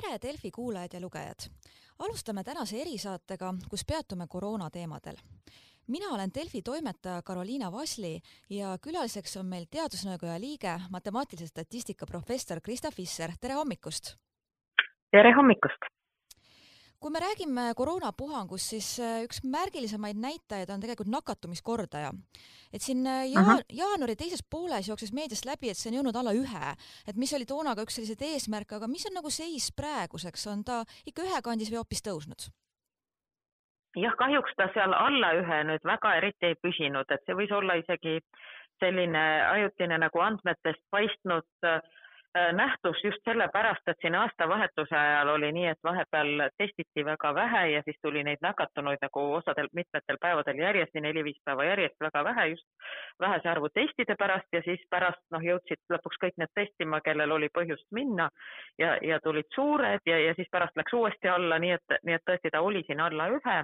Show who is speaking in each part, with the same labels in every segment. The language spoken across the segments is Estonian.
Speaker 1: tere, Delfi kuulajad ja lugejad! alustame tänase erisaatega, kus peatume koroona teemadel. mina olen Delfi toimetaja Karoliina Vasli ja külaliseks on meil Teadusnõukoja liige, matemaatilise statistika professor Krista Fisser, tere hommikust!
Speaker 2: tere hommikust!
Speaker 1: Kui me räägime koroonapuhangust, siis äh, üks märgilisemaid näitajaid on tegelikult nakatumiskordaja. et siin äh, jaan-, jaanuari teises pooles jooksis meediast läbi, et see on jõudnud alla ühe, et mis oli toona ka üks selliseid eesmärke, aga mis on nagu seis praeguseks, on ta ikka ühe kandis või hoopis tõusnud?
Speaker 2: jah, kahjuks ta seal alla ühe nüüd väga eriti ei püsinud, et see võis olla isegi selline ajutine nagu andmetest paistnud äh, Äh, nähtus just sellepärast, et siin aastavahetuse ajal oli nii, et vahepeal testiti väga vähe ja siis tuli neid nakatunuid nagu osadel mitmetel päevadel järjest, neli-viis päeva järjest väga vähe just vähese arvu testide pärast ja siis pärast noh, jõudsid lõpuks kõik need testima, kellel oli põhjust minna ja, ja tulid suured ja, ja siis pärast läks uuesti alla, nii et, nii et tõesti ta oli siin alla ühe,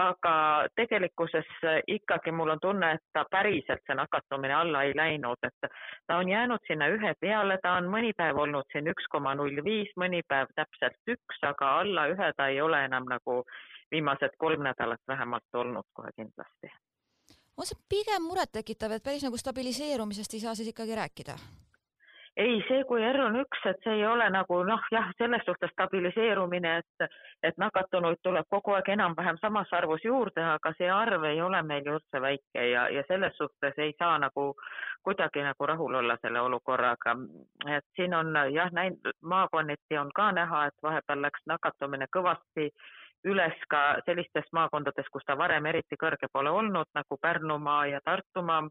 Speaker 2: aga tegelikkuses ikkagi mul on tunne, et ta päriselt, see nakatumine alla ei läinud, et ta on jäänud sinna ühe peale, ta on mõni mõni päev olnud siin üks koma null viis, mõni päev täpselt üks, aga alla ühe ta ei ole enam nagu viimased kolm nädalat vähemalt olnud kohe kindlasti.
Speaker 1: on see pigem murettekitav, et päris nagu stabiliseerumisest ei saa siis ikkagi rääkida?
Speaker 2: Ei, see, kui R on üks, et see ei ole nagu noh, jah, selles suhtes stabiliseerumine, et, et nakatunuid tuleb kogu aeg enam-vähem samas arvus juurde, aga see arv ei ole meil ju üldse väike ja, ja selles suhtes ei saa nagu kuidagi nagu rahul olla selle olukorraga. et siin on jah, näinud, maakonniti on ka näha, et vahepeal läks nakatumine kõvasti üles ka sellistes maakondades, kus ta varem eriti kõrge pole olnud, nagu Pärnumaa ja Tartumaa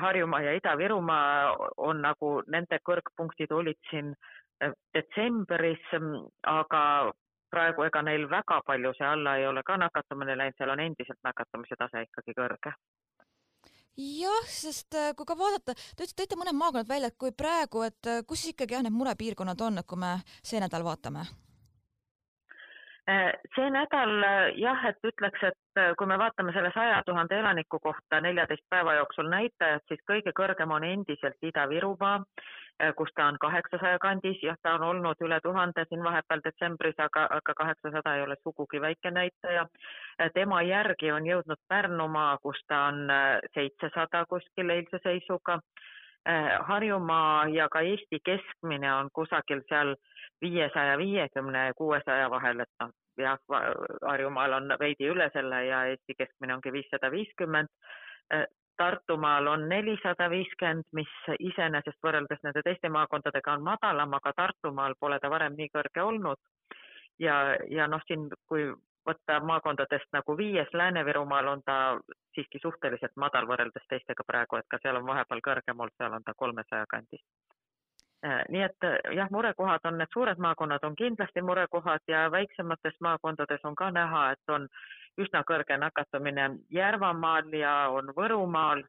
Speaker 2: Harjumaa ja Ida-Virumaa on nagu nende kõrgpunktid olid siin äh, detsembris, mm, aga praegu ega neil väga palju see alla ei ole ka nakatumine läinud, seal on endiselt nakatumise tase ikkagi kõrge.
Speaker 1: Jah, sest äh, kui ka vaadata, te tõite mõned maakonnad välja, et kui praegu, et kus ikkagi jah, need murepiirkonnad on, et kui me see nädal vaatame?
Speaker 2: Äh, see nädal äh, jah, et ütleks, et äh, kui me vaatame selle saja tuhande elaniku kohta neljateist päeva jooksul näitajat, siis kõige kõrgem on endiselt Ida-Virumaa, kus ta on kaheksasaja kandis, jah, ta on olnud üle tuhande siin vahepeal detsembris, aga, aga kaheksasada ei ole sugugi väike näitaja. tema järgi on jõudnud Pärnumaa, kus ta on seitsesada kuskil eilse seisuga. Harjumaa ja ka Eesti keskmine on kusagil seal viiesaja viiekümne ja kuuesaja vahel, et noh, jah, Harjumaal on veidi üle selle ja Eesti keskmine ongi viissada viiskümmend. Tartumaal on nelisada viiskümmend, mis iseenesest võrreldes nende teiste maakondadega on madalam, aga Tartumaal pole ta varem nii kõrge olnud. ja, ja noh, siin, kui võtta maakondadest nagu viies Lääne-Virumaal on ta siiski suhteliselt madal võrreldes teistega praegu, et ka seal on vahepeal kõrgem olnud, seal on ta kolmesaja kandis Äh, nii et äh, jah, murekohad on, need suured maakonnad on kindlasti murekohad ja väiksemates maakondades on ka näha, et on üsna kõrge nakatumine Järvamaal ja on Võrumaal.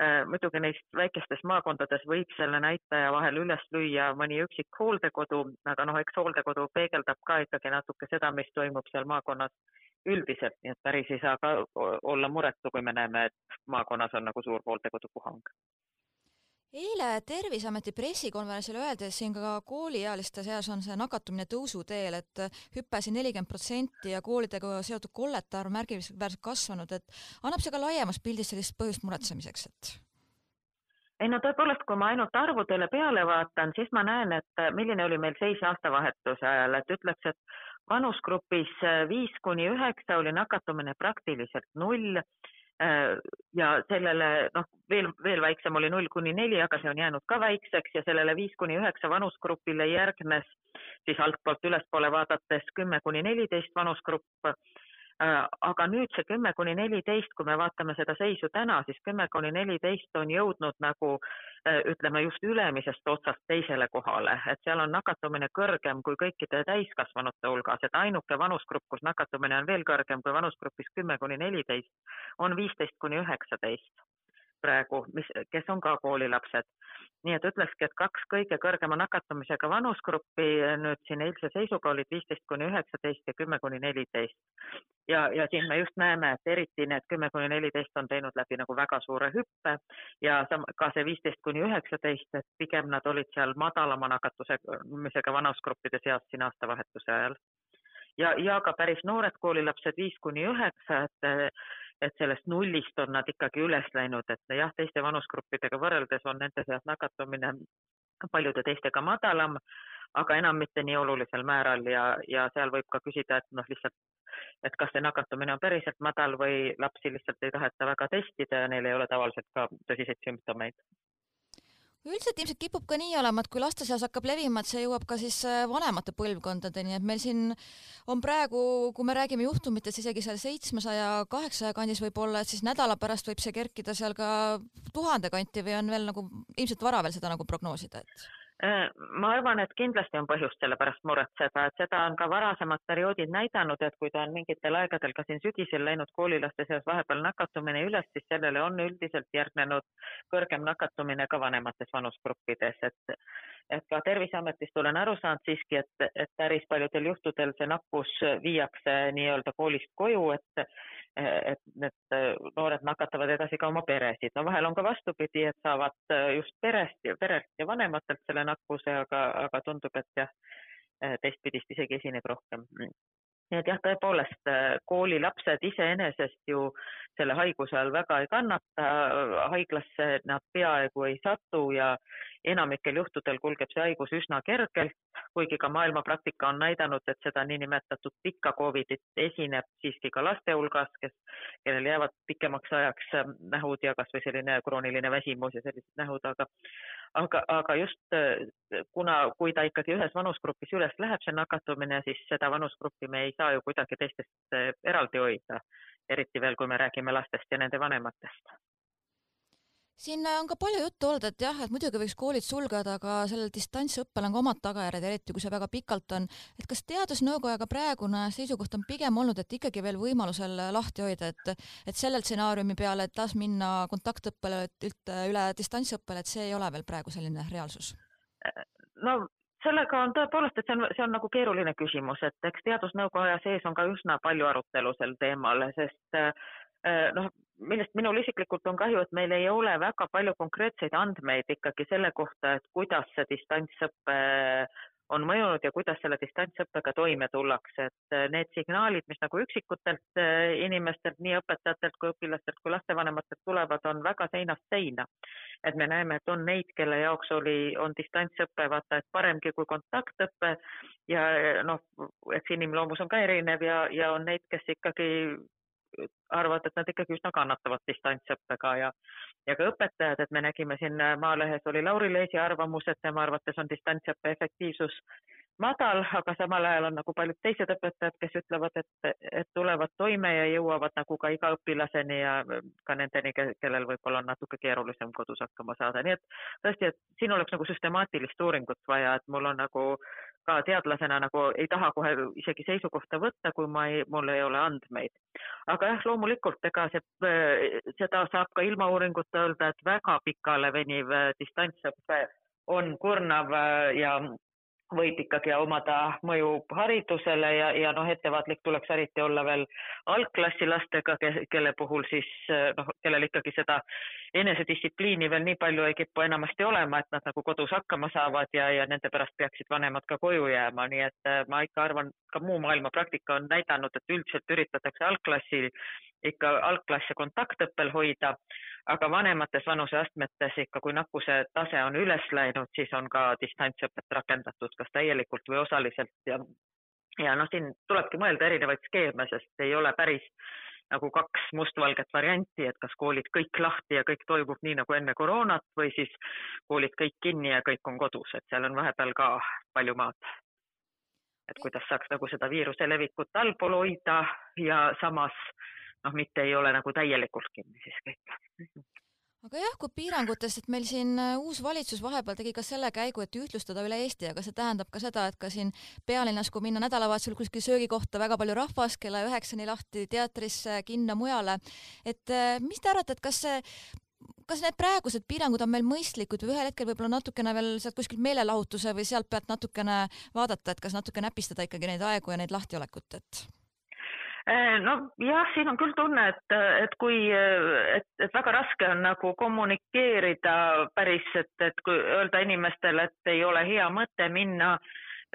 Speaker 2: Äh, muidugi neist väikestes maakondades võib selle näitaja vahel üles lüüa mõni üksik hooldekodu, aga noh, eks hooldekodu peegeldab ka ikkagi natuke seda, mis toimub seal maakonnas üldiselt, nii et päris ei saa ka olla muretu, kui me näeme, et maakonnas on nagu suur hooldekodupuhang
Speaker 1: eile Terviseameti pressikonverentsil öeldi, et siin ka kooliealiste seas on see nakatumine tõusuteel, et hüpe siin nelikümmend protsenti ja koolidega seotud kollete arv märkimisväärselt kasvanud, et annab see ka laiemas pildis sellist põhjust muretsemiseks, et?
Speaker 2: ei no tõepoolest, kui ma ainult arvudele peale vaatan, siis ma näen, et milline oli meil seis aastavahetuse ajal, et ütleks, et vanusgrupis viis kuni üheksa oli nakatumine praktiliselt null ja sellele noh, veel, veel väiksem oli null kuni neli, aga see on jäänud ka väikseks ja sellele viis kuni üheksa vanusgrupile järgnes siis altpoolt ülespoole vaadates kümme kuni neliteist vanusgrupp. Äh, aga nüüd see kümme kuni neliteist, kui me vaatame seda seisu täna, siis kümme kuni neliteist on jõudnud nagu äh, ütleme just ülemisest otsast teisele kohale, et seal on nakatumine kõrgem kui kõikide täiskasvanute hulgas, et ainuke vanusgrupp, kus nakatumine on veel kõrgem kui vanusgrupis kümme kuni neliteist, on viisteist kuni üheksateist praegu, mis, kes on ka koolilapsed nii et ütlekski, et kaks kõige kõrgema nakatumisega vanusgruppi nüüd siin eilse seisuga olid viisteist kuni üheksateist ja kümme kuni neliteist. ja, ja siin me just näeme, et eriti need kümme kuni neliteist on teinud läbi nagu väga suure hüppe ja ka see viisteist kuni üheksateist, et pigem nad olid seal madalama nakatumisega vanusgruppide seas siin aastavahetuse ajal ja, ja ka päris noored koolilapsed, viis kuni üheksa, et et sellest nullist on nad ikkagi üles läinud, et jah, teiste vanusgruppidega võrreldes on nende seas nakatumine paljude teistega madalam, aga enam mitte nii olulisel määral ja, ja seal võib ka küsida, et noh, lihtsalt, et kas see nakatumine on päriselt madal või lapsi lihtsalt ei taheta väga testida ja neil ei ole tavaliselt ka tõsiseid sümptomeid
Speaker 1: üldiselt ilmselt kipub ka nii olema, et kui laste seas hakkab levima, et see jõuab ka siis äh, vanemate põlvkondadeni, et meil siin on praegu, kui me räägime juhtumitest isegi seal seitsmesaja, kaheksasaja kandis võib-olla, et siis nädala pärast võib see kerkida seal ka tuhande kanti või on veel nagu ilmselt vara veel seda nagu prognoosida, et
Speaker 2: ma arvan, et kindlasti on põhjust selle pärast muretseda, et seda on ka varasemad perioodid näidanud, et kui ta on mingitel aegadel ka siin sügisel läinud koolilaste seas vahepeal nakatumine üles, siis sellele on üldiselt järgnenud kõrgem nakatumine ka vanemates vanusgruppides, et et ka Terviseametist olen aru saanud siiski, et, et päris paljudel juhtudel see nakkus viiakse nii-öelda koolist koju, et et need noored nakatavad edasi ka oma peresid. no vahel on ka vastupidi, et saavad just perest ja perelt ja vanematelt selle nakkuse, aga, aga tundub, et jah, teistpidist isegi esineb rohkem nii et jah, tõepoolest koolilapsed iseenesest ju selle haiguse all väga ei kannata, haiglasse nad peaaegu ei satu ja enamikel juhtudel kulgeb see haigus üsna kergelt, kuigi ka maailmapraktika on näidanud, et seda niinimetatud pikka Covidit esineb siiski ka laste hulgas, kes, kellel jäävad pikemaks ajaks ähm, nähud ja kasvõi selline krooniline väsimus ja sellised nähud, aga aga, aga just äh, kuna, kui ta ikkagi ühes vanusgrupis üles läheb, see nakatumine, siis seda vanusgruppi me ei saa ju kuidagi teistest äh, eraldi hoida, eriti veel, kui me räägime lastest ja nende vanematest
Speaker 1: siin on ka palju juttu olnud, et jah, et muidugi võiks koolid sulgeda, aga sellel distantsõppel on ka omad tagajärjed, eriti kui see väga pikalt on. et kas Teadusnõukojaga praegune seisukoht on pigem olnud, et ikkagi veel võimalusel lahti hoida, et, et selle stsenaariumi peale, et las minna kontaktõppele üle distantsõppele, et see ei ole veel praegu selline reaalsus?
Speaker 2: no sellega on tõepoolest, et see on, see on nagu keeruline küsimus, et eks Teadusnõukoja sees on ka üsna palju arutelu sel teemal, sest noh, millest minul isiklikult on kahju, et meil ei ole väga palju konkreetseid andmeid ikkagi selle kohta, et kuidas see distantsõpe on mõjunud ja kuidas selle distantsõppega toime tullakse, et äh, need signaalid, mis nagu üksikutelt äh, inimestelt, nii õpetajatelt kui õpilastelt kui lastevanematelt tulevad, on väga seinast seina. et me näeme, et on neid, kelle jaoks oli, on distantsõpe vaata et paremgi kui kontaktõpe ja noh, eks inimloomus on ka erinev ja, ja on neid, kes ikkagi arvavad, et nad ikkagi üsna kannatavad distantsõppega ja ja ka õpetajad, et me nägime siin Maalehes oli Lauri Leesi arvamus, et tema arvates on distantsõppe efektiivsus madal, aga samal ajal on nagu paljud teised õpetajad, kes ütlevad, et, et tulevad toime ja jõuavad nagu ka iga õpilaseni ja ka nendeni, kellel võib-olla on natuke keerulisem kodus hakkama saada, nii et tõesti, et siin oleks nagu süstemaatilist uuringut vaja, et mul on nagu ka teadlasena nagu ei taha kohe isegi seisukohta võtta, kui ma ei, mul ei ole andmeid. aga jah, loomulikult, ega see, seda saab ka ilma uuringuta öelda, et väga pikale veniv distantsõpe on kurnav ja võib ikkagi omada mõju haridusele ja, ja noh, ettevaatlik tuleks eriti olla veel algklassi lastega, kelle puhul siis noh, kellel ikkagi seda enesedistsipliini veel nii palju ei kipu enamasti olema, et nad nagu kodus hakkama saavad ja, ja nende pärast peaksid vanemad ka koju jääma, nii et äh, ma ikka arvan, ka muu maailma praktika on näidanud, et üldiselt üritatakse algklassil ikka algklasse kontaktõppel hoida aga vanemates vanuseastmetes ikka, kui nakkuse tase on üles läinud, siis on ka distantsõpet rakendatud kas täielikult või osaliselt ja ja noh, siin tulebki mõelda erinevaid skeeme, sest ei ole päris nagu kaks mustvalget varianti, et kas koolid kõik lahti ja kõik toimub nii nagu enne koroonat või siis koolid kõik kinni ja kõik on kodus, et seal on vahepeal ka palju maad. et kuidas saaks nagu seda viiruse levikut allpool hoida ja samas noh, mitte ei ole nagu täielikult kinni siis kõik
Speaker 1: aga jah, kui piirangutest, et meil siin äh, uus valitsus vahepeal tegi ka selle käigu, et ühtlustada üle Eesti, aga see tähendab ka seda, et ka siin pealinnas, kui minna nädalavahetusel kuskil söögikohta, väga palju rahvast, kella üheksani lahti teatrisse, kinno, mujale, et äh, mis te arvate, et kas see kas need praegused piirangud on meil mõistlikud või ühel hetkel võib-olla natukene veel sealt kuskilt meelelahutuse või sealt pealt natukene vaadata, et kas natuke näpistada ikkagi neid aegu ja neid lahtiolekut, et?
Speaker 2: Äh, nojah, siin on küll tunne, et, et kui, et, et väga raske on nagu kommunikeerida päris, et, et kui öelda inimestele, et ei ole hea mõte minna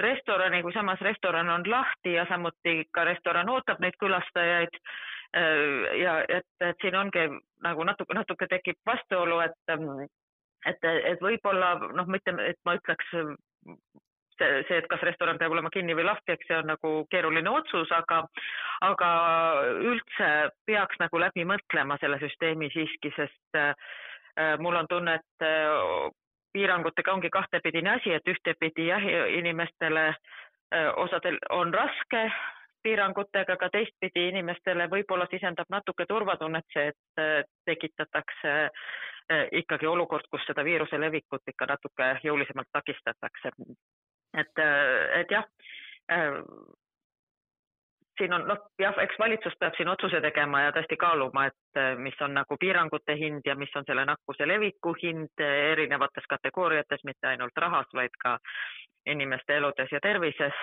Speaker 2: restorani, kui samas restoran on lahti ja samuti ka restoran ootab neid külastajaid. Äh, ja et, et siin ongi nagu natuke, natuke tekib vastuolu, et, et, et võib-olla noh, mitte, et ma ütleks see, see, et kas restoran peab olema kinni või lahti, eks see on nagu keeruline otsus, aga, aga üldse peaks nagu läbi mõtlema selle süsteemi siiski, sest äh, mul on tunne, et äh, piirangutega ongi kahtepidine asi, et ühtepidi jah, inimestele äh, osadel on raske piirangutega, aga teistpidi inimestele võib-olla sisendab natuke turvatunnet see, et äh, tekitatakse äh, ikkagi olukord, kus seda viiruse levikut ikka natuke jõulisemalt takistatakse. Et, äh, et jah, siin on noh, jah, eks valitsus peab siin otsuse tegema ja tõesti kaaluma, et mis on nagu piirangute hind ja mis on selle nakkuse leviku hind erinevates kategooriates, mitte ainult rahas, vaid ka inimeste eludes ja tervises.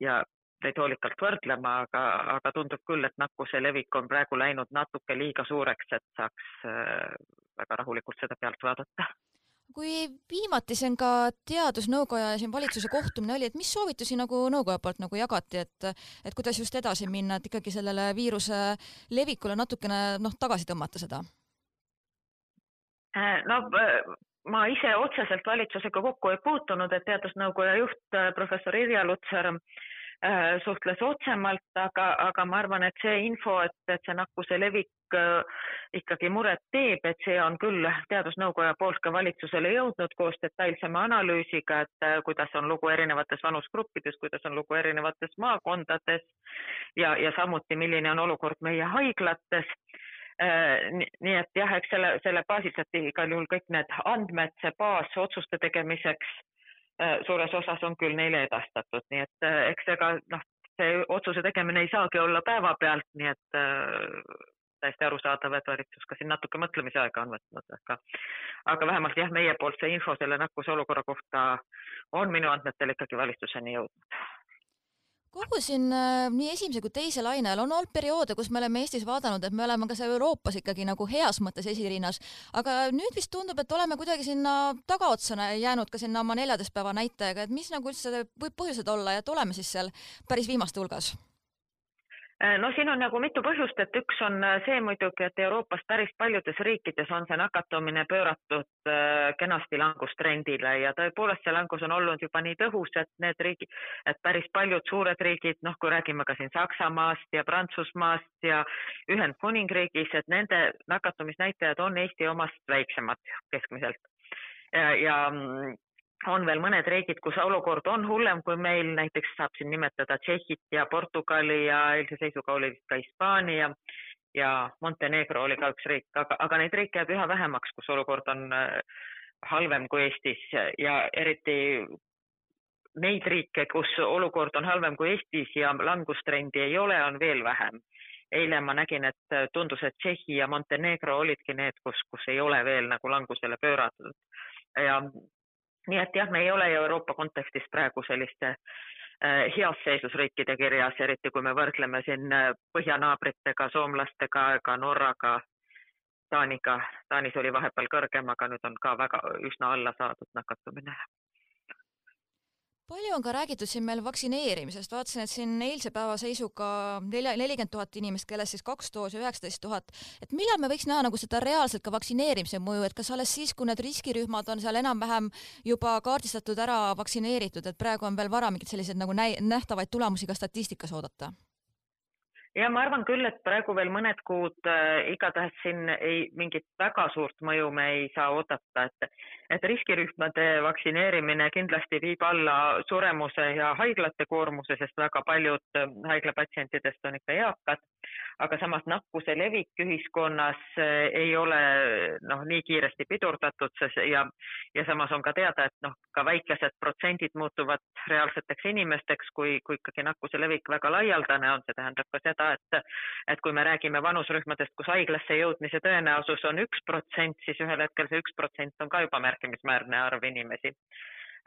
Speaker 2: ja neid hoolikalt võrdlema, aga, aga tundub küll, et nakkuse levik on praegu läinud natuke liiga suureks, et saaks äh, väga rahulikult seda pealt vaadata
Speaker 1: kui viimati siin ka teadusnõukoja ja siin valitsuse kohtumine oli, et mis soovitusi nagu nõukoja poolt nagu jagati, et et kuidas just edasi minna, et ikkagi sellele viiruse levikule natukene noh, tagasi tõmmata seda?
Speaker 2: Äh, no äh, ma ise otseselt valitsusega kokku ei puutunud, et teadusnõukoja juht professor Irja Lutsar äh, Äh, suhtles otsemalt, aga, aga ma arvan, et see info, et, et see nakkuse levik äh, ikkagi muret teeb, et see on küll Teadusnõukoja poolt ka valitsusele jõudnud koos detailsema analüüsiga, et äh, kuidas on lugu erinevates vanusgruppides, kuidas on lugu erinevates maakondades ja, ja samuti, milline on olukord meie haiglates. Nii et jah, eks selle, selle baasilt, et igal juhul kõik need andmed, see baas otsuste tegemiseks Äh, suures osas on küll neile edastatud, nii et äh, eks ega noh, see otsuse tegemine ei saagi olla päevapealt, nii et äh, täiesti arusaadav, et valitsus ka siin natuke mõtlemise aega on võtnud, aga, aga vähemalt jah, meie poolt see info selle nakkuse olukorra kohta on minu andmetel ikkagi valitsuseni jõudnud.
Speaker 1: Kogu siin äh, nii esimese kui teise laine ajal on olnud perioode, kus me oleme Eestis vaadanud, et me oleme ka seal Euroopas ikkagi nagu heas mõttes esirinnas, aga nüüd vist tundub, et oleme kuidagi sinna tagaotsana jäänud ka sinna oma neljateist päeva näitajaga, et mis nagu üldse võib põhjused olla ja et oleme siis seal päris viimaste hulgas
Speaker 2: no siin on nagu mitu põhjust, et üks on äh, see muidugi, et Euroopas päris paljudes riikides on see nakatumine pööratud äh, kenasti langustrendile ja tõepoolest see langus on olnud juba nii tõhus, et need riigid, et päris paljud suured riigid, noh, kui räägime ka siin Saksamaast ja Prantsusmaast ja Ühendkuningriigis, et nende nakatumisnäitajad on Eesti omast väiksemad keskmiselt. Ja, ja mm, on veel mõned riigid, kus olukord on hullem kui meil, näiteks saab siin nimetada Tšehhit ja Portugali ja eilse seisuga oli vist ka Hispaania ja Montenegro oli ka üks riik, aga, aga neid riike jääb üha vähemaks, kus olukord on äh, halvem kui Eestis. Ja eriti neid riike, kus olukord on halvem kui Eestis ja langustrendi ei ole, on veel vähem. eile ma nägin, et tundus, et Tšehhi ja Montenegro olidki need, kus, kus ei ole veel nagu langusele pööratud. Ja nii et jah, me ei ole Euroopa kontekstis praegu selliste äh, heas seisus riikide kirjas, eriti kui me võrdleme siin äh, põhjanaabritega, soomlastega, ka Norraga, Taaniga. Taanis oli vahepeal kõrgem, aga nüüd on ka väga üsna alla saadud nakatumine
Speaker 1: palju on ka räägitud siin meil vaktsineerimisest, vaatasin, et siin eilse päeva seisuga nelja, nelikümmend tuhat inimest, kellest siis kaks doosi, üheksateist tuhat. et millal me võiks näha nagu seda reaalselt ka vaktsineerimise mõju, et kas alles siis, kui need riskirühmad on seal enam-vähem juba kaardistatud ära, vaktsineeritud, et praegu on veel vara mingeid selliseid nagu näi-, nähtavaid tulemusi ka statistikas oodata?
Speaker 2: ja ma arvan küll, et praegu veel mõned kuud äh, igatahes siin ei, mingit väga suurt mõju me ei saa oodata, et, et riskirühmade vaktsineerimine kindlasti viib alla suremuse ja haiglate koormuse, sest väga paljud haiglapatsientidest on ikka eakad. Aga samas nakkuse levik ühiskonnas eh, ei ole noh, nii kiiresti pidurdatud ja, ja samas on ka teada, et noh, ka väikesed protsendid muutuvad reaalseteks inimesteks, kui, kui ikkagi nakkuse levik väga laialdane on, see tähendab ka seda, et, et kui me räägime vanusrühmadest, kus haiglasse jõudmise tõenäosus on üks protsent, siis ühel hetkel see üks protsent on ka juba märkimisväärne arv inimesi.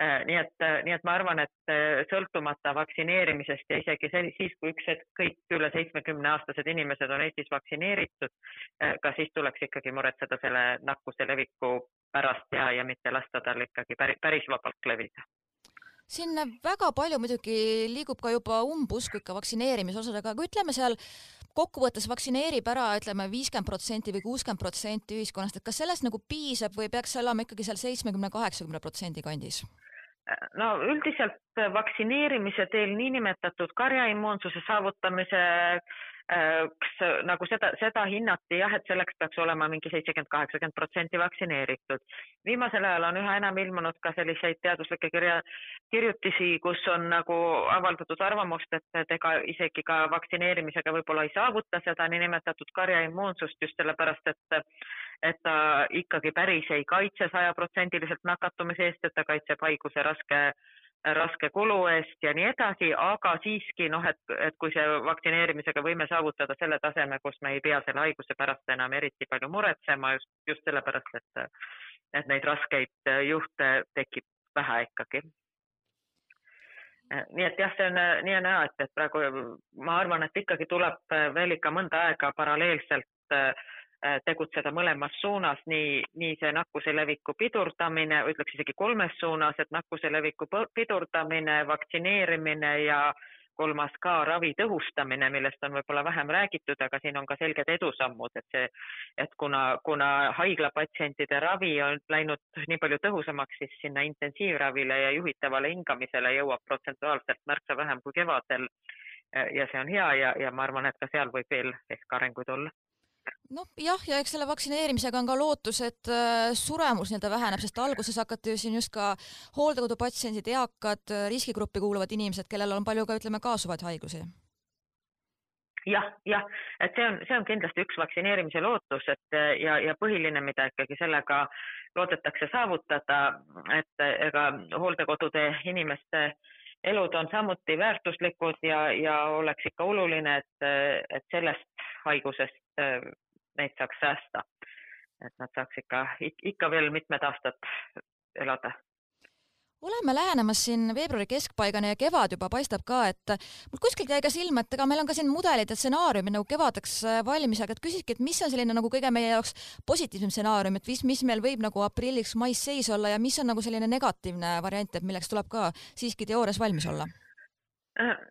Speaker 2: Äh, nii et, äh, nii et ma arvan, et äh, sõltumata vaktsineerimisest ja isegi siis, kui üks hetk kõik üle seitsmekümne aastased inimesed on Eestis vaktsineeritud, ka siis tuleks ikkagi muretseda selle nakkuse leviku pärast ja, ja mitte lasta tal ikkagi päris, päris vabalt levida
Speaker 1: siin väga palju muidugi liigub ka juba umbusku ikka vaktsineerimise osas, aga ütleme seal kokkuvõttes vaktsineerib ära ütleme viiskümmend protsenti või kuuskümmend protsenti ühiskonnast, et kas sellest nagu piisab või peaks olema ikkagi seal seitsmekümne, kaheksakümne protsendi kandis?
Speaker 2: no üldiselt vaktsineerimise teel niinimetatud karjaimmuunsuse saavutamise kas nagu seda, seda hinnati jah, et selleks peaks olema mingi seitsekümmend, kaheksakümmend protsenti vaktsineeritud. viimasel ajal on üha enam ilmunud ka selliseid teaduslikke kirja, kirjutisi, kus on nagu avaldatud arvamust, et, et ega isegi ka vaktsineerimisega võib-olla ei saavuta seda niinimetatud karjaimmuunsust just sellepärast, et et ta ikkagi päris ei kaitse sajaprotsendiliselt nakatumise eest, et ta kaitseb haiguse raske, raske kulu eest ja nii edasi, aga siiski noh, et, et kui see vaktsineerimisega võime saavutada selle taseme, kus me ei pea selle haiguse pärast enam eriti palju muretsema just, just sellepärast, et, et neid raskeid juhte tekib vähe ikkagi. Nii et jah, see on nii ja naa, et, et praegu ma arvan, et ikkagi tuleb veel ikka mõnda aega paralleelselt äh, tegutseda mõlemas suunas, nii, nii see nakkuse leviku pidurdamine, ütleks isegi kolmes suunas, et nakkuse leviku pidurdamine, vaktsineerimine ja kolmas ka ravi tõhustamine, millest on võib-olla vähem räägitud, aga siin on ka selged edusammud, et see, et kuna, kuna haiglapatsientide ravi on läinud nii palju tõhusamaks, siis sinna intensiivravile ja juhitavale hingamisele jõuab protsentuaalselt märksa vähem kui kevadel. ja see on hea ja, ja ma arvan, et ka seal võib veel ehk arenguid olla
Speaker 1: noh, jah, ja eks selle vaktsineerimisega on ka lootus, et äh, suremus nii-öelda väheneb, sest alguses hakati ju siin just ka hooldekodupatsiendid, eakad, äh, riskigruppi kuuluvad inimesed, kellel on palju ka ütleme kaasuvaid haigusi.
Speaker 2: Jah, jah, et see on, see on kindlasti üks vaktsineerimise lootus, et äh, ja, ja põhiline, mida ikkagi sellega loodetakse saavutada, et ega hooldekodude inimeste elud on samuti väärtuslikud ja, ja oleks ikka oluline, et, et sellest haigusest neid saaks säästa. et nad saaks ikka, ikka veel mitmed aastad elada
Speaker 1: oleme lähenemas siin veebruari keskpaigani ja kevad juba paistab ka, et mul kuskilt jäi ka silma, et ega meil on ka siin mudelid ja stsenaariumid nagu kevadeks valmis, aga et küsikski, et mis on selline nagu kõige meie jaoks positiivsem stsenaarium, et mis, mis meil võib nagu aprilliks-mais seis olla ja mis on nagu selline negatiivne variant, et milleks tuleb ka siiski teoorias valmis olla
Speaker 2: Äh,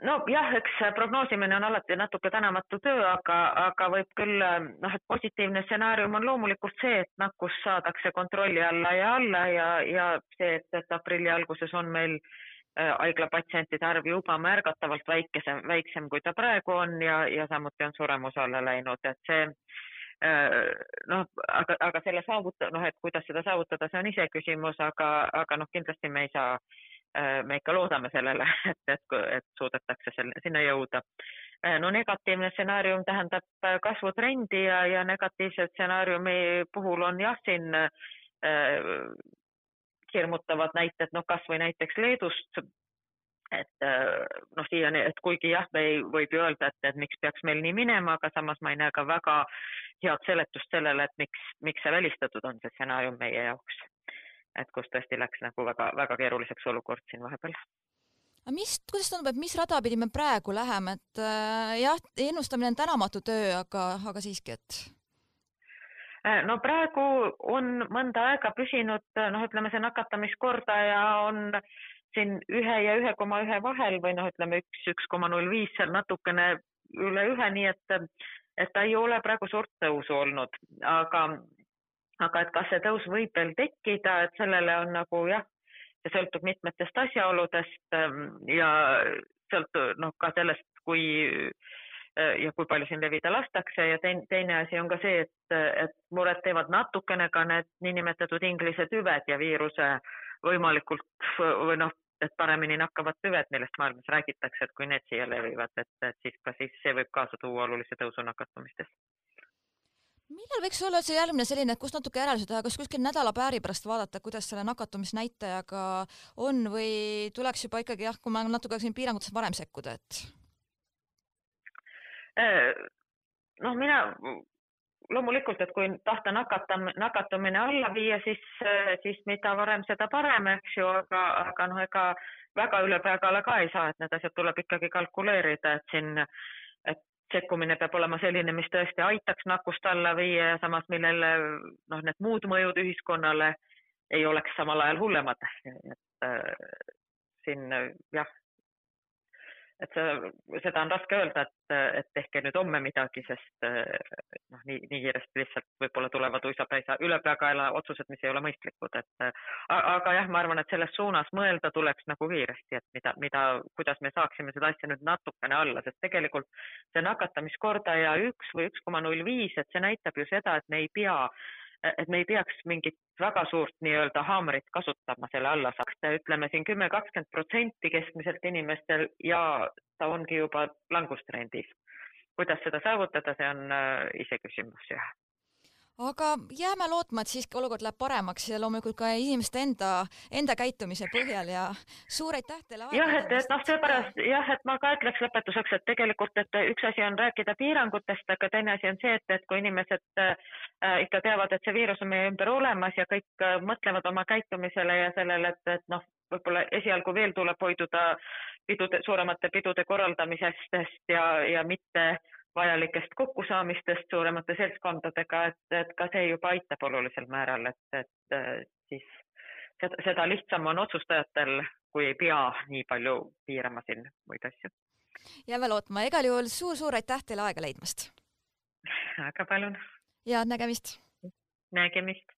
Speaker 2: nojah, eks prognoosimine on alati natuke tänamatu töö, aga, aga võib küll noh, et positiivne stsenaarium on loomulikult see, et nakkus saadakse kontrolli alla ja alla ja, ja see, et, et aprilli alguses on meil äh, haiglapatsientide arv juba märgatavalt väikesem, väiksem, kui ta praegu on ja, ja samuti on suremus alla läinud, et see äh, noh, aga, aga selle saavuta-, noh, et kuidas seda saavutada, see on iseküsimus, aga, aga noh, kindlasti me ei saa äh, Äh, me ikka loodame sellele, et, et, et suudetakse selle, sinna jõuda. Äh, no negatiivne stsenaarium tähendab äh, kasvutrendi ja, ja negatiivse stsenaariumi puhul on jah, siin äh, hirmutavad näited, noh kasvõi näiteks Leedust, et noh, siiani, et kuigi jah, me ei, võib ju öelda, et, et miks peaks meil nii minema, aga samas ma ei näe ka väga head seletust sellele, et miks, miks see välistatud on, see stsenaarium meie jaoks et kus tõesti läks nagu väga-väga keeruliseks olukord siin vahepeal
Speaker 1: aga mis, kuidas tundub, et mis rada pidi me praegu läheme, et äh, jah, ennustamine on tänamatu töö, aga, aga siiski, et?
Speaker 2: Äh, no praegu on mõnda aega püsinud, noh, ütleme see nakatamiskordaja on siin ühe ja ühe koma ühe vahel või noh, ütleme üks, üks koma null viis seal natukene üle ühe, nii et, et ta ei ole praegu suurt tõusu olnud, aga aga et kas see tõus võib veel tekkida, et sellele on nagu jah, see sõltub mitmetest asjaoludest ähm, ja sõltub noh, ka sellest, kui ja kui palju siin levida lastakse. Ja teine, teine asi on ka see, et, et muret teevad natukene ka need niinimetatud inglise tüved ja viiruse võimalikult või noh, et paremini nakkavad tüved, millest maailmas räägitakse, et kui need siia levivad, et, et siis ka siis see võib kaasa tuua olulise tõusu nakatumistes
Speaker 1: millal võiks olla see järgmine selline, kus natuke järeldusi teha, kas kuskil nädala-paari pärast vaadata, kuidas selle nakatumisnäitajaga on või tuleks juba ikkagi jah, kui ma natuke siin piirangutes varem sekkuda, et?
Speaker 2: Äh, noh, mina loomulikult, et kui tahta nakatam-, nakatumine alla viia, siis, siis mida varem, seda parem, eks ju, aga, aga noh, ega väga ülepeakaela ka ei saa, et need asjad tuleb ikkagi kalkuleerida, et siin, et sekkumine peab olema selline, mis tõesti aitaks nakkust alla viia ja samas, millele noh, need muud mõjud ühiskonnale ei oleks samal ajal hullemad. et äh, siin jah, et see, seda on raske öelda, et, et tehke nüüd homme midagi, sest noh, nii, nii kiiresti lihtsalt võib-olla tulevad uisapäisa ülepeakaela otsused, mis ei ole mõistlikud, et aga jah, ma arvan, et selles suunas mõelda tuleks nagu kiiresti, et mida, mida, kuidas me saaksime seda asja nüüd natukene alla, sest tegelikult see nakatamiskordaja üks või üks koma null viis, et see näitab ju seda, et me ei pea et me ei peaks mingit väga suurt nii-öelda haamrit kasutama selle alla saaks, ütleme siin kümme, kakskümmend protsenti keskmiselt inimestel ja ta ongi juba langustrendis. kuidas seda saavutada, see on äh, iseküsimus jah
Speaker 1: aga jääme lootma, et siiski olukord läheb paremaks ja loomulikult ka inimeste enda, enda käitumise põhjal ja suur aitäh teile.
Speaker 2: jah, et, et noh, seepärast jah, et ma ka ütleks lõpetuseks, et tegelikult, et üks asi on rääkida piirangutest, aga teine asi on see, et, et kui inimesed äh, ikka teavad, et see viirus on meie ümber olemas ja kõik äh, mõtlevad oma käitumisele ja sellele, et, et noh, võib-olla esialgu veel tuleb hoiduda pidude, suuremate pidude korraldamisest ja, ja mitte äh, vajalikest kokkusaamistest suuremate seltskondadega, et, et ka see juba aitab olulisel määral, et, et siis seda, seda lihtsam on otsustajatel, kui ei pea nii palju piirama siin muid asju.
Speaker 1: jääme lootma, igal juhul suur-suur aitäh teile aega leidmast!
Speaker 2: väga palun!
Speaker 1: ja nägemist!
Speaker 2: nägemist!